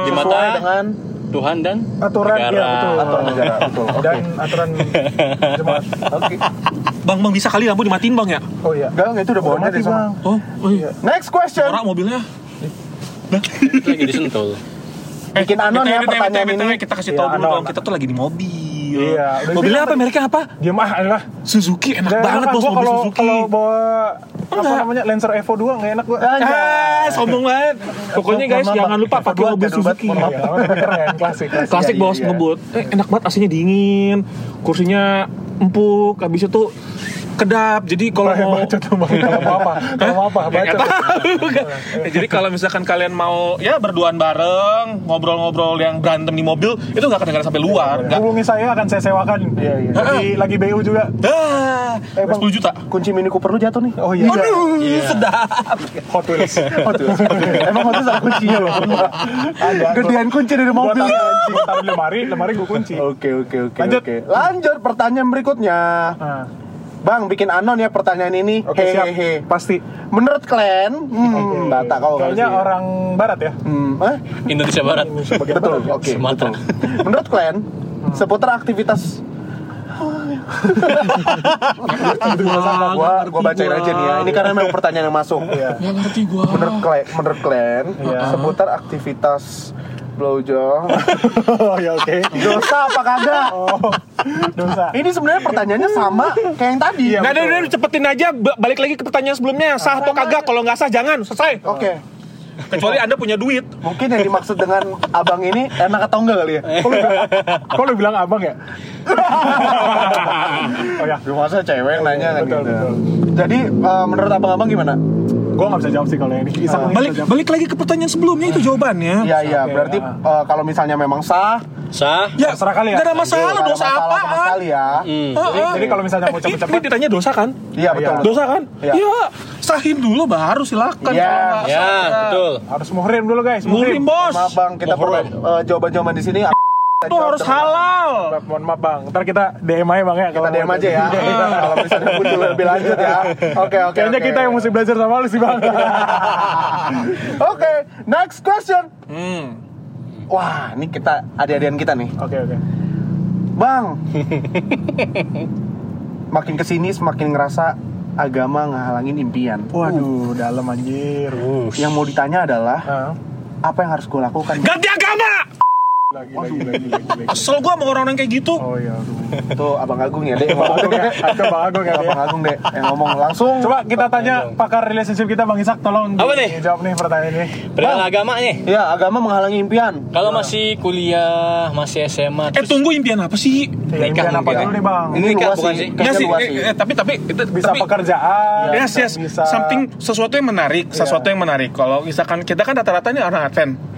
[SPEAKER 3] Di
[SPEAKER 1] Sesuai
[SPEAKER 3] mata-
[SPEAKER 1] dengan
[SPEAKER 3] Tuhan dan
[SPEAKER 4] Aturan,
[SPEAKER 3] negara.
[SPEAKER 4] iya betul.
[SPEAKER 1] aturan negara. Betul. Oke.
[SPEAKER 4] Dan aturan jemaat.
[SPEAKER 1] Oke.
[SPEAKER 2] Bang, bang bisa kali lampu dimatiin bang ya?
[SPEAKER 4] Oh iya.
[SPEAKER 1] Enggak, itu udah bawa
[SPEAKER 4] mati, Bang.
[SPEAKER 2] Oh, oh iya.
[SPEAKER 1] Next question.
[SPEAKER 2] Orang mobilnya.
[SPEAKER 3] lagi disentul.
[SPEAKER 1] Bikin anon
[SPEAKER 2] kita
[SPEAKER 1] ya pertanyaan ini.
[SPEAKER 2] Kita kasih
[SPEAKER 4] Iya,
[SPEAKER 2] tahu dulu dong, kita tuh lagi di mobil.
[SPEAKER 4] Iya, udah
[SPEAKER 2] Mobilnya apa? Mereknya apa?
[SPEAKER 4] Diam ah, adalah.
[SPEAKER 2] Suzuki enak
[SPEAKER 4] Nggak
[SPEAKER 2] banget bos mobil
[SPEAKER 4] kalau
[SPEAKER 2] Suzuki.
[SPEAKER 4] kalau bawa apa
[SPEAKER 2] Enggak.
[SPEAKER 4] namanya Lancer Evo 2 nggak enak gua.
[SPEAKER 2] Ah, sombong banget. Pokoknya guys,
[SPEAKER 1] maaf,
[SPEAKER 2] jangan lupa pakai
[SPEAKER 1] 2
[SPEAKER 2] mobil Suzuki.
[SPEAKER 4] Iya, keren, klasik. klasik.
[SPEAKER 2] Klasik
[SPEAKER 1] Iya,
[SPEAKER 2] bos,
[SPEAKER 1] iya.
[SPEAKER 2] ngebut. Eh, enak banget aslinya dingin. Kursinya empuk, habis itu kedap. Jadi kalau mau
[SPEAKER 4] baca tuh bang, kalau mau apa? Kalau mau apa?
[SPEAKER 2] Ya,
[SPEAKER 4] Baca.
[SPEAKER 2] Ya, Jadi kalau misalkan kalian mau ya berduaan bareng, ngobrol-ngobrol yang berantem di mobil, itu nggak kedengaran sampai luar. Nggak.
[SPEAKER 4] Hubungi saya akan saya sewakan.
[SPEAKER 1] Iya, iya.
[SPEAKER 4] Lagi lagi BU juga.
[SPEAKER 2] Ah,
[SPEAKER 1] Eh, Bang.
[SPEAKER 2] 10 juta.
[SPEAKER 1] Kunci Mini Cooper lu jatuh nih.
[SPEAKER 4] Oh iya.
[SPEAKER 2] Aduh, sedap.
[SPEAKER 4] Hot Wheels.
[SPEAKER 1] Hot Wheels. Emang Hot Wheels ada kuncinya loh.
[SPEAKER 4] Ada.
[SPEAKER 1] Gedean kunci dari mobil.
[SPEAKER 4] taruh lemari, lemari gue kunci.
[SPEAKER 1] Oke oke oke.
[SPEAKER 4] Lanjut.
[SPEAKER 1] oke. Lanjut pertanyaan berikutnya. Bang, bikin anon ya pertanyaan ini.
[SPEAKER 4] Oke siap.
[SPEAKER 1] Hehehe.
[SPEAKER 4] Pasti.
[SPEAKER 1] Menurut kalian, hmm, data kau
[SPEAKER 4] Kayaknya
[SPEAKER 1] pasti.
[SPEAKER 4] orang barat ya.
[SPEAKER 1] Hmm, hah?
[SPEAKER 3] Indonesia Barat.
[SPEAKER 4] Indonesia
[SPEAKER 1] Betul, oke.
[SPEAKER 3] Sumatera.
[SPEAKER 1] betul. Menurut kalian, seputar aktivitas gua, gua bacain aja nih ya. Ini karena memang pertanyaan yang masuk.
[SPEAKER 4] Iya.
[SPEAKER 2] Ya ngerti gua.
[SPEAKER 1] Menurut kalian, menurut kalian,
[SPEAKER 4] Iya.
[SPEAKER 1] seputar aktivitas blowjob
[SPEAKER 4] Oh ya oke.
[SPEAKER 1] dosa apa kagak?
[SPEAKER 4] Oh, dosa.
[SPEAKER 1] Ini sebenarnya pertanyaannya sama kayak yang tadi.
[SPEAKER 4] Iya,
[SPEAKER 2] Nggak ada, udah cepetin aja. ba- Balik lagi ke pertanyaan sebelumnya. Sah atau kagak? Kalau nggak sah, jangan. Selesai.
[SPEAKER 1] Oke.
[SPEAKER 2] Kecuali anda punya duit.
[SPEAKER 1] Mungkin yang dimaksud dengan abang ini enak atau enggak kali ya?
[SPEAKER 4] Kok lu, bilang abang ya? oh ya.
[SPEAKER 1] Lu masa cewek nanya kan
[SPEAKER 4] Betul,
[SPEAKER 1] gitu.
[SPEAKER 4] betul.
[SPEAKER 1] Jadi eh, menurut abang-abang gimana?
[SPEAKER 4] Gue gak bisa jawab sih kalau yang ini. Nih
[SPEAKER 2] Balik
[SPEAKER 4] jawab.
[SPEAKER 2] balik lagi ke pertanyaan sebelumnya itu jawabannya.
[SPEAKER 1] Iya iya,
[SPEAKER 4] Oke,
[SPEAKER 1] berarti
[SPEAKER 4] ah.
[SPEAKER 1] eh, kalau misalnya memang sah,
[SPEAKER 3] Sah.
[SPEAKER 2] Ya,
[SPEAKER 4] Terserah kalian.
[SPEAKER 2] Nggak ada masalah,
[SPEAKER 1] nggak ada
[SPEAKER 2] dosa
[SPEAKER 1] masalah sama
[SPEAKER 2] apaan?
[SPEAKER 1] sekali ya.
[SPEAKER 3] Hmm.
[SPEAKER 4] Jadi, jadi kalau misalnya mau
[SPEAKER 2] Eh, ini, ini ditanya dosa kan?
[SPEAKER 1] Iya betul.
[SPEAKER 4] Iya.
[SPEAKER 1] betul.
[SPEAKER 2] Dosa kan?
[SPEAKER 1] Iya.
[SPEAKER 2] Ya, sahin dulu baru silakan.
[SPEAKER 1] Iya.
[SPEAKER 3] Ya, betul.
[SPEAKER 4] harus muhrim dulu guys.
[SPEAKER 2] Muhrim bos.
[SPEAKER 1] Maaf bang, kita perlu eh, jawaban-jawaban di sini.
[SPEAKER 2] Itu harus halal.
[SPEAKER 4] Mohon maaf bang, ntar kita DM aja bang ya.
[SPEAKER 1] Kita DM aja ya. Kalau misalnya butuh lebih lanjut ya. Oke oke.
[SPEAKER 4] Kayaknya kita yang mesti belajar sama lu sih bang.
[SPEAKER 1] Oke, next question.
[SPEAKER 2] Hmm.
[SPEAKER 1] Wah, ini kita adik-adian kita nih.
[SPEAKER 4] Oke oke.
[SPEAKER 1] Bang. makin ke sini semakin ngerasa agama ngehalangin impian.
[SPEAKER 4] Waduh, dalam anjir.
[SPEAKER 1] Yang mau ditanya adalah
[SPEAKER 4] Ah.
[SPEAKER 1] apa yang harus gue lakukan?
[SPEAKER 2] Ganti agama.
[SPEAKER 4] Lagi lagi lagi lagi. lagi.
[SPEAKER 2] Kesel gua sama orang-orang kayak gitu.
[SPEAKER 4] Oh iya. aduh.
[SPEAKER 1] Tuh Abang Agung ya, Dek. yang
[SPEAKER 4] Bang
[SPEAKER 1] ngomong.
[SPEAKER 4] Agung ya. Itu Bang Agung ya.
[SPEAKER 1] Abang. Agung, Dek. Yang ngomong langsung.
[SPEAKER 4] Coba kita tanya pakar relationship kita Bang Isak, tolong
[SPEAKER 3] Apa nih?
[SPEAKER 4] jawab nih pertanyaan ini.
[SPEAKER 3] Perihal agama nih.
[SPEAKER 1] Ya, agama menghalangi impian.
[SPEAKER 3] Kalau masih kuliah, masih SMA,
[SPEAKER 2] Eh tunggu impian apa sih?
[SPEAKER 4] Ya, impian apa dulu nih Bang?
[SPEAKER 1] Ini
[SPEAKER 3] Nikah
[SPEAKER 1] luas
[SPEAKER 3] bukan
[SPEAKER 1] sih.
[SPEAKER 2] Ya sih,
[SPEAKER 1] luas
[SPEAKER 2] eh,
[SPEAKER 1] sih.
[SPEAKER 2] eh, tapi tapi itu
[SPEAKER 4] Bisa
[SPEAKER 2] tapi,
[SPEAKER 4] pekerjaan.
[SPEAKER 2] Yes, yes.
[SPEAKER 4] Bisa
[SPEAKER 2] Something sesuatu yang menarik, sesuatu yang menarik. Kalau misalkan kita kan rata-rata ini orang Advent.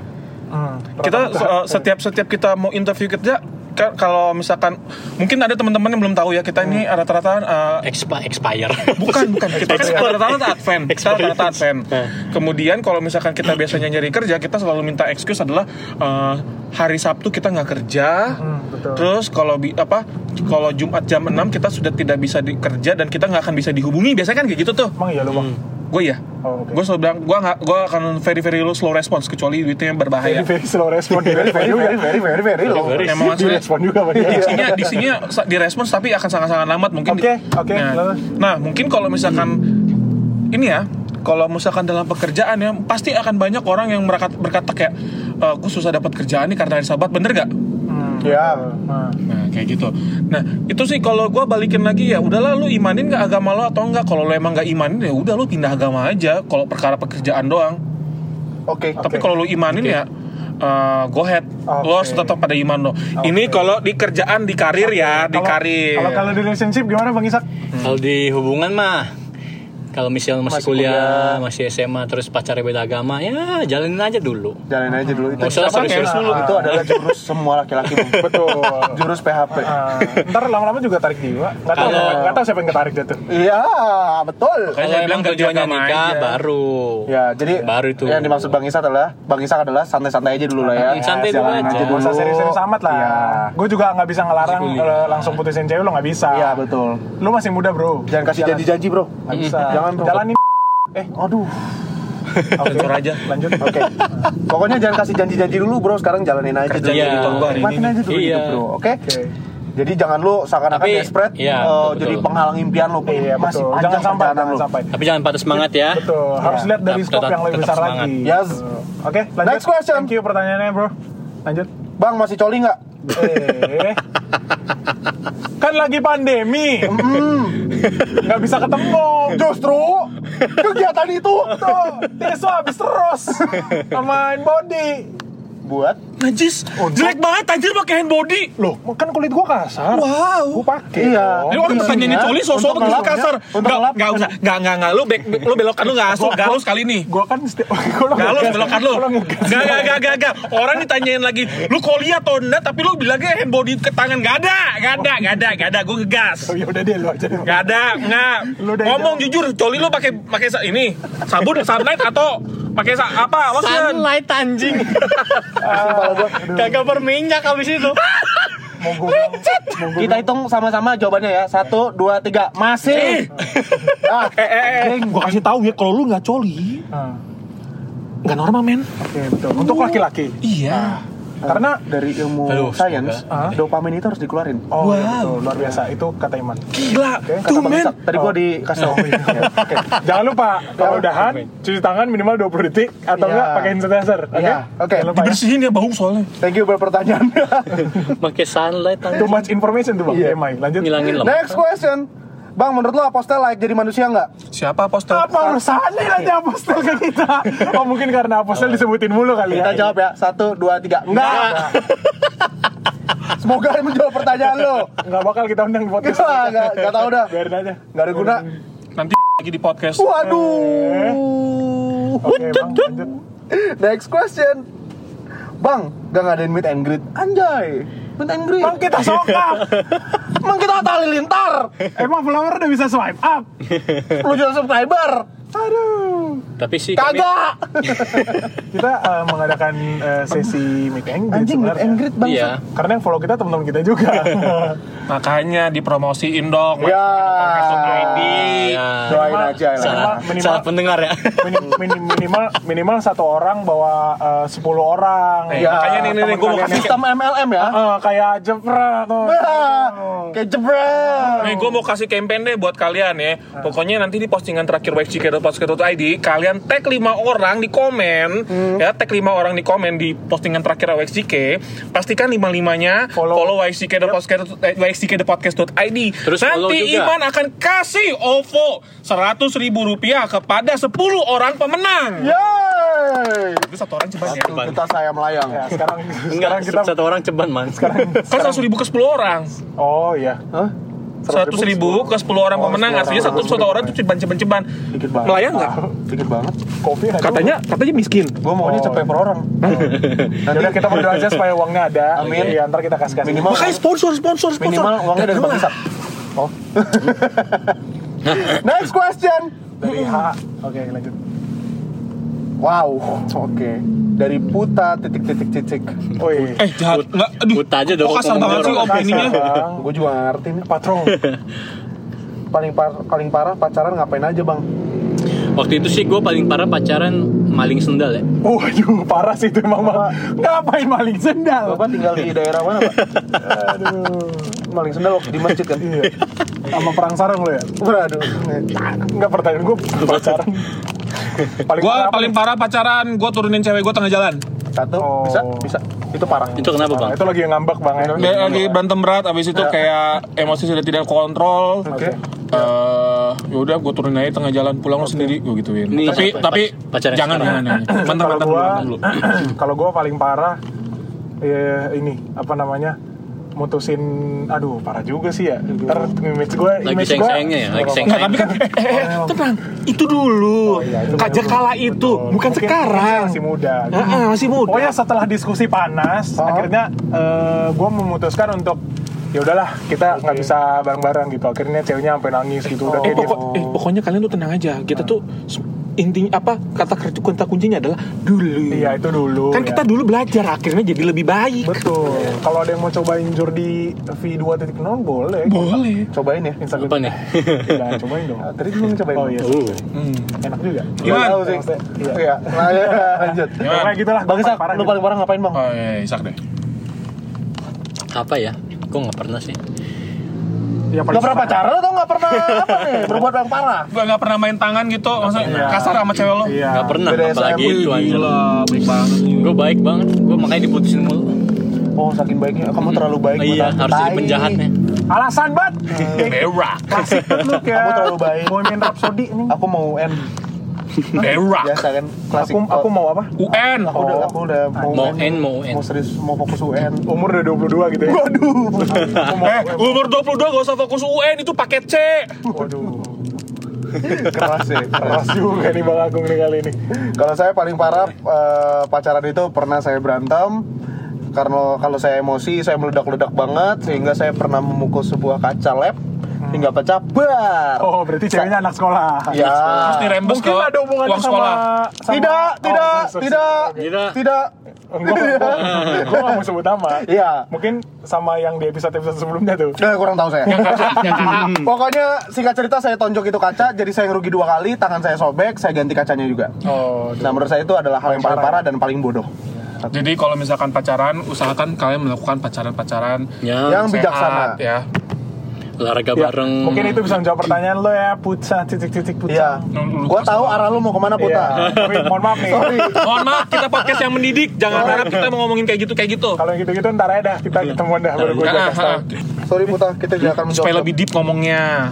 [SPEAKER 4] Hmm,
[SPEAKER 2] Kita uh, setiap setiap kita mau interview kerja ka- kalau misalkan mungkin ada teman-teman yang belum tahu ya kita ini rata-rata eh,
[SPEAKER 3] Expi- expire.
[SPEAKER 2] bukan bukan kita kan rata-rata advent kita rata-rata advent
[SPEAKER 3] Eh.
[SPEAKER 2] kemudian kalau misalkan kita biasanya nyari kerja kita selalu minta excuse adalah eh, hari Sabtu kita nggak kerja.
[SPEAKER 4] Betul.
[SPEAKER 2] terus kalau apa kalau Jumat jam 6 kita sudah tidak bisa di- kerja dan kita nggak akan bisa dihubungi. Biasanya kan kayak gitu tuh.
[SPEAKER 4] Emang iya lu bang?
[SPEAKER 2] Gue ya
[SPEAKER 4] Oh, oke.
[SPEAKER 2] gue selalu bilang gue nggak gue akan very very slow response kecuali duitnya berbahaya
[SPEAKER 4] Very, very slow respon.
[SPEAKER 1] Very, very, very, very, very, very low.
[SPEAKER 3] Very-
[SPEAKER 2] Emang
[SPEAKER 4] Di respon juga Pak.
[SPEAKER 2] diksinya diksinya sa- direspons tapi akan sangat-sangat lambat mungkin
[SPEAKER 4] Oke, oke,
[SPEAKER 2] nah,
[SPEAKER 4] lalu?
[SPEAKER 2] nah, mungkin kalau misalkan ini ya kalau misalkan dalam pekerjaan ya pasti akan banyak orang yang berkata, berkata kayak "Eh, gue susah dapat kerjaan nih karena hari sabat bener gak?
[SPEAKER 1] Ya,
[SPEAKER 4] Nah,
[SPEAKER 2] Nah kayak gitu. Nah itu sih kalau gue balikin lagi ya udahlah lu imanin gak agama lo atau enggak. Kalau lo emang gak imanin ya udah lu pindah agama aja. Kalau perkara pekerjaan doang.
[SPEAKER 1] oke.
[SPEAKER 2] Tapi
[SPEAKER 4] Oke.
[SPEAKER 2] kalau lu imanin ya uh, go ahead. Lo harus tetap pada iman lo. Ini kalau di kerjaan di karir ya, di
[SPEAKER 4] kalau-
[SPEAKER 2] karir.
[SPEAKER 4] Kalau kalau di relationship gimana Bang Isak?
[SPEAKER 3] Kalau di hubungan mah kalau misalnya masih,
[SPEAKER 1] Masih
[SPEAKER 3] kuliah,
[SPEAKER 1] kuliah.
[SPEAKER 3] masih SMA terus pacarnya beda agama, ya jalanin aja dulu.
[SPEAKER 1] Jalanin aja dulu. Itu,
[SPEAKER 3] usah serius-serius
[SPEAKER 2] dulu.
[SPEAKER 1] Itu adalah jurus semua laki-laki.
[SPEAKER 4] Betul.
[SPEAKER 1] Jurus PHP.
[SPEAKER 4] Ah, ntar lama-lama juga tarik jiwa. Tahu, nggak tahu siapa yang ketarik dia tuh.
[SPEAKER 1] Iya, betul.
[SPEAKER 3] Kalau emang
[SPEAKER 2] bilang
[SPEAKER 3] tujuannya nikah
[SPEAKER 2] aja.
[SPEAKER 3] baru.
[SPEAKER 1] Ya, jadi
[SPEAKER 3] Baru itu.
[SPEAKER 1] yang dimaksud Bang Isak adalah Bang Isak adalah santai-santai aja dulu lah ya.
[SPEAKER 3] Santai dulu aja.
[SPEAKER 4] Gak usah serius-serius amat lah.
[SPEAKER 1] Iya.
[SPEAKER 4] Gue juga nggak bisa ngelarang eh, langsung putusin cewek lo nggak bisa.
[SPEAKER 1] Iya, betul.
[SPEAKER 4] Lu masih muda bro.
[SPEAKER 1] Jangan kasih janji-janji, Bro.
[SPEAKER 4] Nggak bisa.
[SPEAKER 1] Jangan, bro.
[SPEAKER 4] Jalanin. Eh,
[SPEAKER 1] Aduh.
[SPEAKER 4] oke.
[SPEAKER 2] Sensor aja.
[SPEAKER 4] Lanjut.
[SPEAKER 1] Oke. Pokoknya jangan kasih janji-janji dulu, Bro. Sekarang jalanin aja
[SPEAKER 2] Kerja
[SPEAKER 1] dulu.
[SPEAKER 2] hari
[SPEAKER 1] Nikmatin
[SPEAKER 2] ini.
[SPEAKER 1] aja dulu
[SPEAKER 3] Iya.
[SPEAKER 1] hidup, Bro. Oke?
[SPEAKER 4] Oke.
[SPEAKER 1] Jadi jangan lu seakan-akan desperate
[SPEAKER 3] iya,
[SPEAKER 1] eh,
[SPEAKER 3] betul,
[SPEAKER 1] jadi
[SPEAKER 3] betul.
[SPEAKER 1] penghalang impian lu.
[SPEAKER 4] Iya
[SPEAKER 1] Masih
[SPEAKER 4] betul.
[SPEAKER 1] panjang
[SPEAKER 4] Jangan sampai, jangan
[SPEAKER 1] lu.
[SPEAKER 4] sampai.
[SPEAKER 3] Tapi jangan patah semangat ya.
[SPEAKER 4] Betul. Harus lihat dari
[SPEAKER 3] Tetap-
[SPEAKER 4] skop yang lebih besar
[SPEAKER 3] semangat.
[SPEAKER 4] lagi.
[SPEAKER 1] Yes.
[SPEAKER 4] Oke, lanjut.
[SPEAKER 1] Next question.
[SPEAKER 4] Thank you pertanyaannya, bro. Lanjut.
[SPEAKER 1] Bang masih coli nggak?
[SPEAKER 4] Eh. kan lagi pandemi. Nggak bisa ketemu.
[SPEAKER 1] Justru kegiatan itu
[SPEAKER 4] Tuh, tisu habis terus. Main body.
[SPEAKER 1] Buat
[SPEAKER 2] Najis, jelek banget anjir pakai hand body.
[SPEAKER 4] Loh, kan kulit gua kasar.
[SPEAKER 2] Wow.
[SPEAKER 4] Gua pakai.
[SPEAKER 1] Iya.
[SPEAKER 2] Ini orang pertanyaannya coli sosok
[SPEAKER 1] Untuk
[SPEAKER 2] begitu
[SPEAKER 1] ngelap,
[SPEAKER 2] kasar.
[SPEAKER 1] untuk
[SPEAKER 2] Enggak,
[SPEAKER 1] ngelap.
[SPEAKER 2] enggak usah. Enggak, enggak, enggak. Lu, bek, lu belokan lu enggak sekali nih.
[SPEAKER 4] Gua kan setiap gua
[SPEAKER 2] Enggak lu belokan lu.
[SPEAKER 4] Gua.
[SPEAKER 2] Enggak, enggak, enggak, enggak, enggak. Orang ditanyain lagi, lu koli atau enggak, tapi lu bilangnya hand body ke tangan. Enggak ada, enggak ada, enggak ada, enggak ada. Gue ngegas.
[SPEAKER 4] Oh, ya udah deh lu aja.
[SPEAKER 2] Enggak ada, enggak. Ngomong jujur, coli lu pakai pakai ini sabun sunlight atau pakai sa- apa? Lotion.
[SPEAKER 3] Sunlight anjing. Kagak berminyak habis itu.
[SPEAKER 4] Gua
[SPEAKER 1] Kita hitung sama-sama jawabannya ya. Satu, dua, tiga. Masih. Ah,
[SPEAKER 2] Eh, eh, eh. Gue kasih tahu ya, kalau lu nggak coli,
[SPEAKER 4] Ah,
[SPEAKER 2] nggak normal men.
[SPEAKER 4] Oke, betul. Untuk laki-laki.
[SPEAKER 2] Iya.
[SPEAKER 4] Karena
[SPEAKER 1] dari ilmu
[SPEAKER 3] Aduh,
[SPEAKER 1] sains,
[SPEAKER 4] semoga.
[SPEAKER 1] dopamin itu harus dikeluarin.
[SPEAKER 4] Oh,
[SPEAKER 2] Wow.
[SPEAKER 4] iya, betul. luar biasa. Itu kata Iman.
[SPEAKER 2] Gila,
[SPEAKER 4] Oke,
[SPEAKER 1] Kata
[SPEAKER 2] tuh
[SPEAKER 1] Bang tadi gua dikasih tahu. Ya, Oke.
[SPEAKER 4] Jangan lupa kalau udahan cuci tangan minimal 20 detik atau
[SPEAKER 1] Iya.
[SPEAKER 4] enggak pakai hand sanitizer. Oke?
[SPEAKER 1] Iya, oke.
[SPEAKER 4] Jangan lupa ya.
[SPEAKER 2] Dibersihin ya bau soalnya.
[SPEAKER 1] Thank you buat pertanyaan.
[SPEAKER 3] Pakai sunlight
[SPEAKER 4] Too much information tuh Bang.
[SPEAKER 1] Iya.
[SPEAKER 4] TMI. Lanjut.
[SPEAKER 3] Ngilangin lemak.
[SPEAKER 1] Next question. Bang, menurut lo apostel layak jadi manusia nggak?
[SPEAKER 2] Siapa apostel?
[SPEAKER 4] Apa urusannya nanti apostel ke kita? Oh mungkin karena apostel disebutin mulu kali ya.
[SPEAKER 1] Kita jawab ya. Satu, dua, tiga. Enggak. Semoga menjawab pertanyaan lo.
[SPEAKER 4] Nggak bakal kita undang di podcast.
[SPEAKER 1] Nggak, nggak, nggak tahu dah.
[SPEAKER 4] Biarin aja.
[SPEAKER 1] Nggak ada guna.
[SPEAKER 2] Nanti lagi di podcast.
[SPEAKER 1] Waduh.
[SPEAKER 4] Oke bang, lanjut.
[SPEAKER 1] Next question. Bang, gak ngadain meet and greet. Anjay. Meet and greet.
[SPEAKER 4] Bang kita sokap.
[SPEAKER 1] Emang kita tali lintar.
[SPEAKER 4] Emang follower udah bisa swipe up.
[SPEAKER 1] 10 juta subscriber.
[SPEAKER 4] Aduh.
[SPEAKER 3] Tapi sih kami-
[SPEAKER 1] Kagak.
[SPEAKER 4] Kita eh, mengadakan eh, sesi meet and greet
[SPEAKER 1] Anjing meet
[SPEAKER 4] sebenarnya.
[SPEAKER 1] and greet bang.
[SPEAKER 3] Iya.
[SPEAKER 4] Karena yang follow kita teman-teman kita juga.
[SPEAKER 2] Makanya dipromosiin dong.
[SPEAKER 1] Ya.
[SPEAKER 2] ID.
[SPEAKER 3] Ya.
[SPEAKER 1] Doain aja lah.
[SPEAKER 4] Minimal- minimal-
[SPEAKER 3] Salah pendengar ya.
[SPEAKER 4] Minim- minim- minimal minimal satu orang bawa eh, 10 orang.
[SPEAKER 2] Eh,
[SPEAKER 1] Ya,
[SPEAKER 2] makanya nih, nih, gue mau kasih
[SPEAKER 1] Sistem MLM ya.
[SPEAKER 4] Eh, kayak jepret tuh.
[SPEAKER 1] Kayak jebret.
[SPEAKER 2] Nih gue mau kasih campaign deh buat kalian ya. Pokoknya nanti di postingan terakhir wxck.podcast.id kalian tag 5 orang di komen ya tag 5 orang di komen di postingan terakhir WXCK pastikan lima limanya
[SPEAKER 4] Follow.
[SPEAKER 2] follow, wxck.podcast.id
[SPEAKER 3] Terus follow
[SPEAKER 2] nanti
[SPEAKER 3] juga.
[SPEAKER 2] Iman akan kasih OVO 100 ribu rupiah kepada 10 orang pemenang
[SPEAKER 1] Yeay.
[SPEAKER 2] itu satu orang ceban ya
[SPEAKER 1] Tuh, kita saya melayang.
[SPEAKER 4] Ya, sekarang
[SPEAKER 3] Enggak,
[SPEAKER 4] sekarang kita
[SPEAKER 3] satu orang ceban man.
[SPEAKER 2] kan 100 ribu ke 10 orang
[SPEAKER 4] Oh iya.
[SPEAKER 1] Hah?
[SPEAKER 2] Seratus ribu ke 10 orang
[SPEAKER 1] Oh,
[SPEAKER 2] pemenang
[SPEAKER 1] 10
[SPEAKER 2] Aslinya satu satu orang tuh ceban-ceban-ceban
[SPEAKER 1] Dikit banget.
[SPEAKER 2] Melayang nggak?
[SPEAKER 1] Dikit banget.
[SPEAKER 4] Kopi.
[SPEAKER 2] Katanya katanya miskin
[SPEAKER 1] Gue maunya cepet per orang.
[SPEAKER 4] Nanti Ya kita berdoa aja supaya uangnya ada.
[SPEAKER 1] Amin.
[SPEAKER 4] Iya, ntar kita kasih kasih.
[SPEAKER 1] Minimal
[SPEAKER 2] Makanya sponsor, sponsor, sponsor
[SPEAKER 1] minimal uangnya dari Bang Isak. Oh. Next question.
[SPEAKER 4] dari H. Oke, lanjut.
[SPEAKER 1] Wow, oke. Dari Puta titik titik titik.
[SPEAKER 4] Woi.
[SPEAKER 2] Eh jahat, nggak, aduh
[SPEAKER 3] Put aja dong,
[SPEAKER 2] Kok kasar banget sih opininya.
[SPEAKER 1] Gue juga nggak ngerti nih.
[SPEAKER 4] Patron.
[SPEAKER 1] Paling par paling parah pacaran ngapain aja bang?
[SPEAKER 3] Waktu itu sih gue paling parah pacaran maling sendal ya.
[SPEAKER 4] Waduh, parah sih itu emang bang. Ngapain maling sendal?
[SPEAKER 1] Bapak tinggal di daerah mana pak?
[SPEAKER 4] Aduh.
[SPEAKER 1] Maling sendal waktu di masjid kan?
[SPEAKER 4] Iya. Sama perang sarung lo ya?
[SPEAKER 1] Waduh.
[SPEAKER 4] Enggak pertanyaan gue pacaran. Paling
[SPEAKER 2] Gue paling
[SPEAKER 4] nih?
[SPEAKER 2] parah pacaran Gue turunin cewek gue tengah jalan
[SPEAKER 1] Satu
[SPEAKER 4] Oh.
[SPEAKER 1] bisa bisa. Itu parah.
[SPEAKER 3] Itu kenapa bang?
[SPEAKER 4] Itu lagi ngambek bang ya.
[SPEAKER 2] Dia lagi berantem berat Abis itu kayak emosi sudah tidak kontrol
[SPEAKER 1] Oke.
[SPEAKER 2] eh ya udah gue turunin aja tengah jalan pulang lo sendiri gue gituin
[SPEAKER 3] Ini
[SPEAKER 2] tapi
[SPEAKER 3] siapa?
[SPEAKER 2] tapi
[SPEAKER 3] Pac- pacarnya
[SPEAKER 2] jangan jangan mantan
[SPEAKER 4] Kalau
[SPEAKER 2] mantan dulu
[SPEAKER 4] kalau gue paling parah ya ini apa namanya mutusin aduh parah juga sih ya. Ntar image gue
[SPEAKER 3] Lagi
[SPEAKER 4] image
[SPEAKER 3] sayang-sayangnya ya, lagi sayang-
[SPEAKER 2] Nggak, tapi kan eh, eh, eh, tenang itu dulu.
[SPEAKER 4] Iya, itu
[SPEAKER 2] kajak kala itu
[SPEAKER 4] Betul.
[SPEAKER 2] bukan
[SPEAKER 4] Mungkin
[SPEAKER 2] sekarang.
[SPEAKER 4] masih muda.
[SPEAKER 2] Ah, ah, masih muda.
[SPEAKER 4] Pokoknya setelah diskusi panas
[SPEAKER 1] Oh.
[SPEAKER 4] akhirnya gue memutuskan untuk ya udahlah kita nggak bisa bareng-bareng gitu. Akhirnya ceweknya sampai nangis gitu udah
[SPEAKER 2] eh,
[SPEAKER 4] kayak
[SPEAKER 2] pokok, eh, pokoknya kalian tuh tenang aja. Kita tuh s- intinya apa kata kerja kata kuncinya adalah dulu
[SPEAKER 4] iya itu dulu
[SPEAKER 2] kan
[SPEAKER 4] ya.
[SPEAKER 2] kita dulu belajar akhirnya jadi lebih baik
[SPEAKER 4] betul kalau ada yang mau cobain Jordi V2.0 boleh
[SPEAKER 2] boleh
[SPEAKER 1] Cobain ya.
[SPEAKER 4] Instagram
[SPEAKER 3] Apa nih?
[SPEAKER 4] Iya, cobain dong.
[SPEAKER 1] Tadi belum cobain.
[SPEAKER 4] Oh iya,
[SPEAKER 3] Uh.
[SPEAKER 4] enak juga.
[SPEAKER 2] Gimana?
[SPEAKER 1] Tahu sih.
[SPEAKER 4] Iya.
[SPEAKER 1] Iya. Nah, ya, lanjut.
[SPEAKER 2] Gimana?
[SPEAKER 4] Gitu lah.
[SPEAKER 1] Bang Isak,
[SPEAKER 4] parah
[SPEAKER 1] lu
[SPEAKER 4] gitu.
[SPEAKER 1] paling parah ngapain bang?
[SPEAKER 2] oh iya Isak deh
[SPEAKER 3] Apa ya? Gue nggak pernah sih.
[SPEAKER 4] Ya, paling
[SPEAKER 1] Gak pernah pacaran atau gak pernah apa nih? Berbuat yang parah?
[SPEAKER 2] gue nggak pernah main tangan gitu maksudnya
[SPEAKER 4] Iya.
[SPEAKER 2] kasar sama cewek lo
[SPEAKER 4] Iya.
[SPEAKER 3] Nggak pernah,
[SPEAKER 1] Beda
[SPEAKER 3] apalagi itu anjir.
[SPEAKER 2] gila baik banget
[SPEAKER 3] Gue baik banget. Gue makanya diputusin mulu.
[SPEAKER 1] Oh saking baiknya, kamu terlalu baik.
[SPEAKER 3] iya,
[SPEAKER 1] aku.
[SPEAKER 3] harus jadi
[SPEAKER 1] Tai.
[SPEAKER 3] penjahat nih.
[SPEAKER 4] Alasan banget.
[SPEAKER 2] berak
[SPEAKER 4] Klasik banget lu kayak.
[SPEAKER 1] Kamu terlalu baik.
[SPEAKER 4] Bohemian Rhapsody nih.
[SPEAKER 1] Aku mau UN.
[SPEAKER 2] berak
[SPEAKER 1] Biasa kan klasik.
[SPEAKER 4] Aku aku mau apa?
[SPEAKER 2] UN
[SPEAKER 1] Aku udah, aku udah mau,
[SPEAKER 3] Mau N, mau N.
[SPEAKER 1] mau serius, mau fokus UN.
[SPEAKER 4] Umur udah 22 gitu ya. Waduh.
[SPEAKER 2] eh umur 22 gak usah fokus UN itu paket C
[SPEAKER 4] Waduh.
[SPEAKER 1] Keras ya, keras.
[SPEAKER 4] Keras juga nih Bang Agung nih kali ini.
[SPEAKER 1] Kalau saya paling parah eh, pacaran itu pernah saya berantem karena kalau saya emosi saya meledak-ledak banget sehingga saya pernah memukul sebuah kaca lab hingga pecah bar.
[SPEAKER 4] Oh, berarti ceweknya anak sekolah.
[SPEAKER 1] Ya.
[SPEAKER 2] terus dirembes ke
[SPEAKER 4] Mungkin ada hubungannya
[SPEAKER 2] uang
[SPEAKER 4] sama,
[SPEAKER 2] sekolah
[SPEAKER 4] sama
[SPEAKER 1] Tidak,
[SPEAKER 4] Oh,
[SPEAKER 1] tidak, tidak.
[SPEAKER 3] Tidak.
[SPEAKER 1] tidak.
[SPEAKER 4] Enggak, gue gak mau sebut nama.
[SPEAKER 1] Iya.
[SPEAKER 4] Mungkin sama yang di episode-episode sebelumnya tuh.
[SPEAKER 1] Eh, kurang tahu saya. Pokoknya singkat cerita saya tonjok itu kaca, jadi saya ngerugi dua kali, tangan saya sobek, saya ganti kacanya juga.
[SPEAKER 4] Oh,
[SPEAKER 1] Nah menurut saya itu adalah hal yang paling parah dan paling bodoh.
[SPEAKER 2] jadi kalau misalkan pacaran usahakan kalian melakukan pacaran-pacaran
[SPEAKER 3] Ya,
[SPEAKER 1] Yang bijaksana.
[SPEAKER 2] sehat, ya
[SPEAKER 3] olahraga
[SPEAKER 4] Ya,
[SPEAKER 3] bareng.
[SPEAKER 4] Mungkin itu bisa menjawab pertanyaan lo ya, Putsa, titik-titik
[SPEAKER 1] Iya.
[SPEAKER 4] Putsa.
[SPEAKER 1] Gua tahu arah lu mau ke mana
[SPEAKER 4] Iya.
[SPEAKER 1] puta.
[SPEAKER 4] Tapi mohon maaf nih.
[SPEAKER 1] Sorry.
[SPEAKER 2] mohon maaf kita podcast yang mendidik jangan harap kita mau ngomongin kayak gitu kayak gitu
[SPEAKER 4] Kalau yang gitu-gitu ntar aja dah kita ketemuan dah baru gue.
[SPEAKER 1] Sorry puta, kita tidak akan menjawab.
[SPEAKER 2] supaya lebih deep ngomongnya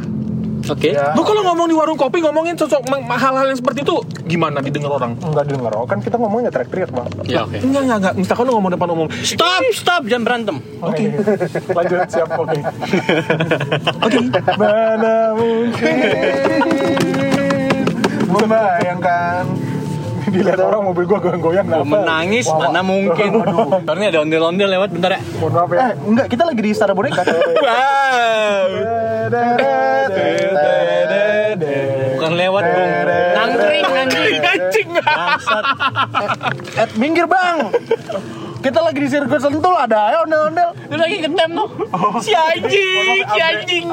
[SPEAKER 3] Oke.
[SPEAKER 1] Ya.
[SPEAKER 2] lu kalau ngomong di warung kopi ngomongin sosok hal-hal yang seperti itu gimana didengar orang
[SPEAKER 4] Enggak denger, oh, kan kita ngomongnya teriak-teriak bang.
[SPEAKER 3] Ya, oke.
[SPEAKER 2] enggak enggak enggak misalkan lu ngomong depan umum
[SPEAKER 3] Stop, stop, jangan berantem.
[SPEAKER 4] Oke. Lanjut, siap, oke.
[SPEAKER 2] oke
[SPEAKER 4] Mana mungkin
[SPEAKER 1] membayangkan
[SPEAKER 4] dilihat orang mobil gua goyang-goyang
[SPEAKER 3] Gua menangis,
[SPEAKER 4] Wah,
[SPEAKER 3] mana mungkin. Karena ada ondel-ondel lewat bentar ya.
[SPEAKER 4] Mohon maaf ya.
[SPEAKER 1] Eh, enggak, kita lagi di Istana Boneka.
[SPEAKER 2] wow
[SPEAKER 3] Bukan lewat, Bung. Nangkring, anjing.
[SPEAKER 2] anjing
[SPEAKER 3] Bangsat.
[SPEAKER 1] Eh, minggir bang. Kita lagi di sirkuit sentul ada ya ondel-ondel.
[SPEAKER 3] Lu lagi ngetem tuh.
[SPEAKER 2] si anjing si anjing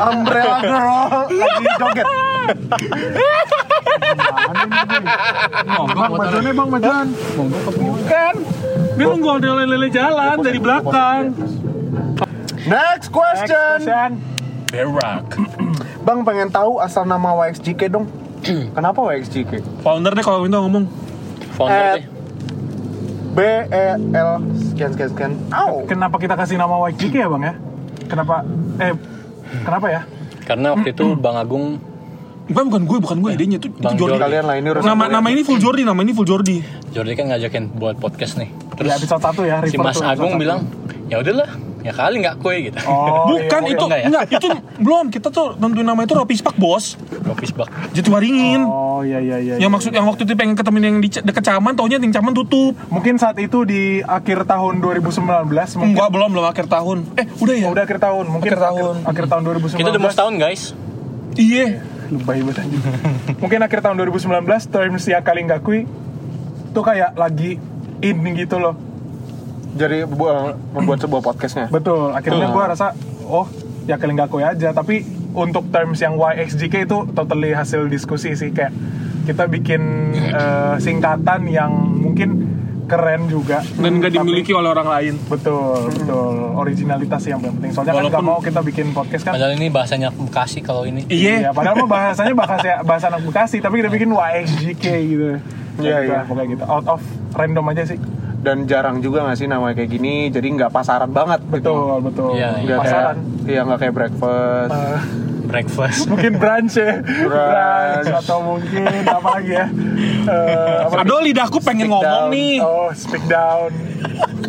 [SPEAKER 1] Umbrella girl lagi joget.
[SPEAKER 4] Bang, bajuannya bang, bajuan.
[SPEAKER 2] bukan dia nunggu lele jalan dari belakang
[SPEAKER 1] Next
[SPEAKER 4] Next
[SPEAKER 1] question.
[SPEAKER 2] berak
[SPEAKER 1] Bang pengen tahu asal nama YXJK dong. Kenapa YXJK?
[SPEAKER 2] founder deh kalau minta ngomong
[SPEAKER 3] Founder
[SPEAKER 1] Eh,
[SPEAKER 3] deh.
[SPEAKER 1] B E L sekian sekian sekian. Au.
[SPEAKER 4] Kenapa kita kasih nama YGK ya bang ya? Kenapa? Eh, kenapa ya?
[SPEAKER 3] Karena waktu itu Bang Agung
[SPEAKER 2] bukan bukan gue bukan gue idenya itu, itu
[SPEAKER 3] Bang
[SPEAKER 2] Jordi
[SPEAKER 3] Jordi.
[SPEAKER 1] Kalian lah ini urusan
[SPEAKER 2] nama nama ini full Jordi nama ini full Jordi
[SPEAKER 3] Jordi kan ngajakin buat podcast nih.
[SPEAKER 4] Di
[SPEAKER 3] Terus
[SPEAKER 4] episode 1 ya,
[SPEAKER 3] si Mas Agung
[SPEAKER 4] satu.
[SPEAKER 3] bilang, ya udahlah, Ya kali nggak kue gitu.
[SPEAKER 4] Oh,
[SPEAKER 2] Bukan
[SPEAKER 4] iya,
[SPEAKER 2] itu
[SPEAKER 3] enggak ya?
[SPEAKER 2] enggak itu belum kita tuh tentuin nama itu Ropi Spak bos.
[SPEAKER 3] Office bak.
[SPEAKER 2] Jatiwaringin.
[SPEAKER 4] Oh iya iya iya.
[SPEAKER 2] yang
[SPEAKER 4] iya.
[SPEAKER 2] maksud yang waktu itu pengen ketemuin yang di deket Caman, taunya yang Caman tutup.
[SPEAKER 4] mungkin saat itu di akhir tahun 2019 mungkin
[SPEAKER 2] Enggak belum belum akhir tahun. Eh udah ya?
[SPEAKER 4] Oh, udah akhir tahun mungkin
[SPEAKER 2] Akhir tahun.
[SPEAKER 4] akhir tahun 2019
[SPEAKER 3] Kita udah mau setahun guys.
[SPEAKER 2] Iya.
[SPEAKER 4] Lebay banget anjing. mungkin akhir tahun 2019 terms ya kali nggak kui tuh kayak lagi in gitu loh.
[SPEAKER 1] Jadi bu- membuat sebuah podcastnya.
[SPEAKER 4] betul akhirnya gua rasa oh ya kali nggak kui aja. Tapi untuk terms yang YXJK itu totally hasil diskusi sih. Kayak kita bikin eh, singkatan yang mungkin keren juga
[SPEAKER 2] Dan nggak
[SPEAKER 4] Tapi-
[SPEAKER 2] dimiliki oleh orang lain.
[SPEAKER 4] betul betul originalitas yang paling penting soalnya kan
[SPEAKER 2] Walaupun-
[SPEAKER 4] nggak mau kita bikin podcast kan
[SPEAKER 3] Padahal ini bahasanya Bekasi kalau ini.
[SPEAKER 2] Iya.
[SPEAKER 4] Iya, padahal mah bahasanya bahasa bahasa anak Bekasi, tapi kita bikin YXJK gitu.
[SPEAKER 1] Iya,
[SPEAKER 4] Gitu
[SPEAKER 1] iya.
[SPEAKER 4] Pokoknya gitu. Out of random aja sih.
[SPEAKER 1] Dan jarang juga nggak sih namanya kayak gini, jadi nggak pasaran banget. gitu.
[SPEAKER 4] Betul, betul.
[SPEAKER 3] Iya, iya.
[SPEAKER 1] Nggak kayak,
[SPEAKER 4] Pasaran.
[SPEAKER 1] iya nggak kayak breakfast.
[SPEAKER 4] Eh,
[SPEAKER 3] Breakfast.
[SPEAKER 4] mungkin brunch ya. brunch atau mungkin apa lagi ya? Eh, apa lagi?
[SPEAKER 2] Aduh lidahku pengen
[SPEAKER 1] Speak
[SPEAKER 2] ngomong
[SPEAKER 1] down.
[SPEAKER 2] nih.
[SPEAKER 4] Oh, speak down.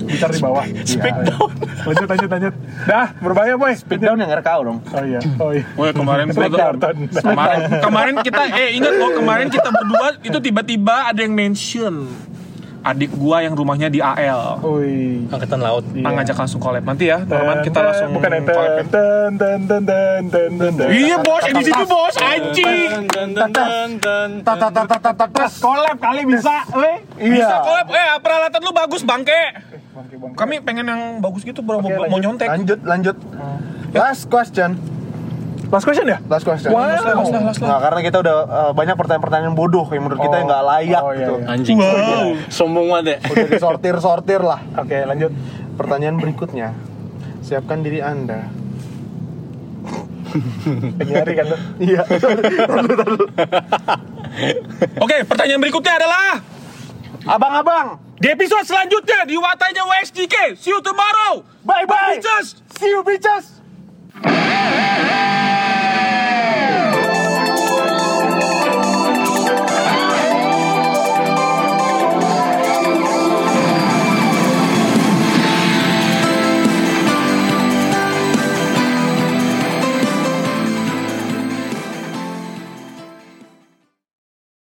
[SPEAKER 4] Bicara di bawah.
[SPEAKER 2] Speak
[SPEAKER 4] Iya,
[SPEAKER 2] down.
[SPEAKER 4] iya. Lanjut, lanjut, lanjut. Dah, berbahaya boy.
[SPEAKER 1] Speak down yang RKO dong.
[SPEAKER 4] Oh iya, oh iya.
[SPEAKER 2] Wah kemarin gua
[SPEAKER 4] Smackdown.
[SPEAKER 2] kemarin kemarin kita eh ingat loh kemarin kita berdua itu tiba-tiba ada yang mention adik gua yang rumahnya di AL.
[SPEAKER 4] Wih.
[SPEAKER 3] Angkatan laut.
[SPEAKER 4] Iya.
[SPEAKER 2] Ngajak langsung collab nanti ya, teman kita langsung
[SPEAKER 4] bukan ya,
[SPEAKER 2] collab.
[SPEAKER 4] ten.
[SPEAKER 2] Iya bos, eh, di situ bos, anjing.
[SPEAKER 4] Collab kali bisa, weh.
[SPEAKER 2] Bisa
[SPEAKER 1] Iya.
[SPEAKER 2] collab, eh peralatan lu bagus bangke.
[SPEAKER 4] Bangke.
[SPEAKER 2] Kami pengen yang bagus gitu bro, mau, nyontek.
[SPEAKER 1] Lanjut lanjut. Last question.
[SPEAKER 4] Last question ya?
[SPEAKER 1] Last question.
[SPEAKER 4] Wow.
[SPEAKER 2] Last lah, last last lah.
[SPEAKER 1] Nah, karena kita udah eh, banyak pertanyaan-pertanyaan bodoh yang menurut kita
[SPEAKER 4] Oh.
[SPEAKER 1] yang nggak layak
[SPEAKER 4] Oh, iya,
[SPEAKER 1] gitu.
[SPEAKER 4] iya.
[SPEAKER 3] Anjing.
[SPEAKER 2] Wow.
[SPEAKER 3] Sombong banget ya.
[SPEAKER 1] Udah disortir-sortir lah.
[SPEAKER 4] Oke, lanjut.
[SPEAKER 1] Pertanyaan berikutnya. Siapkan diri Anda.
[SPEAKER 4] Nyari kan tuh.
[SPEAKER 1] Iya.
[SPEAKER 2] Oke, pertanyaan berikutnya adalah
[SPEAKER 1] Abang-abang.
[SPEAKER 2] di episode selanjutnya di watanya WSDK. See you tomorrow.
[SPEAKER 1] Bye bye.
[SPEAKER 2] Bitches.
[SPEAKER 1] See you bitches.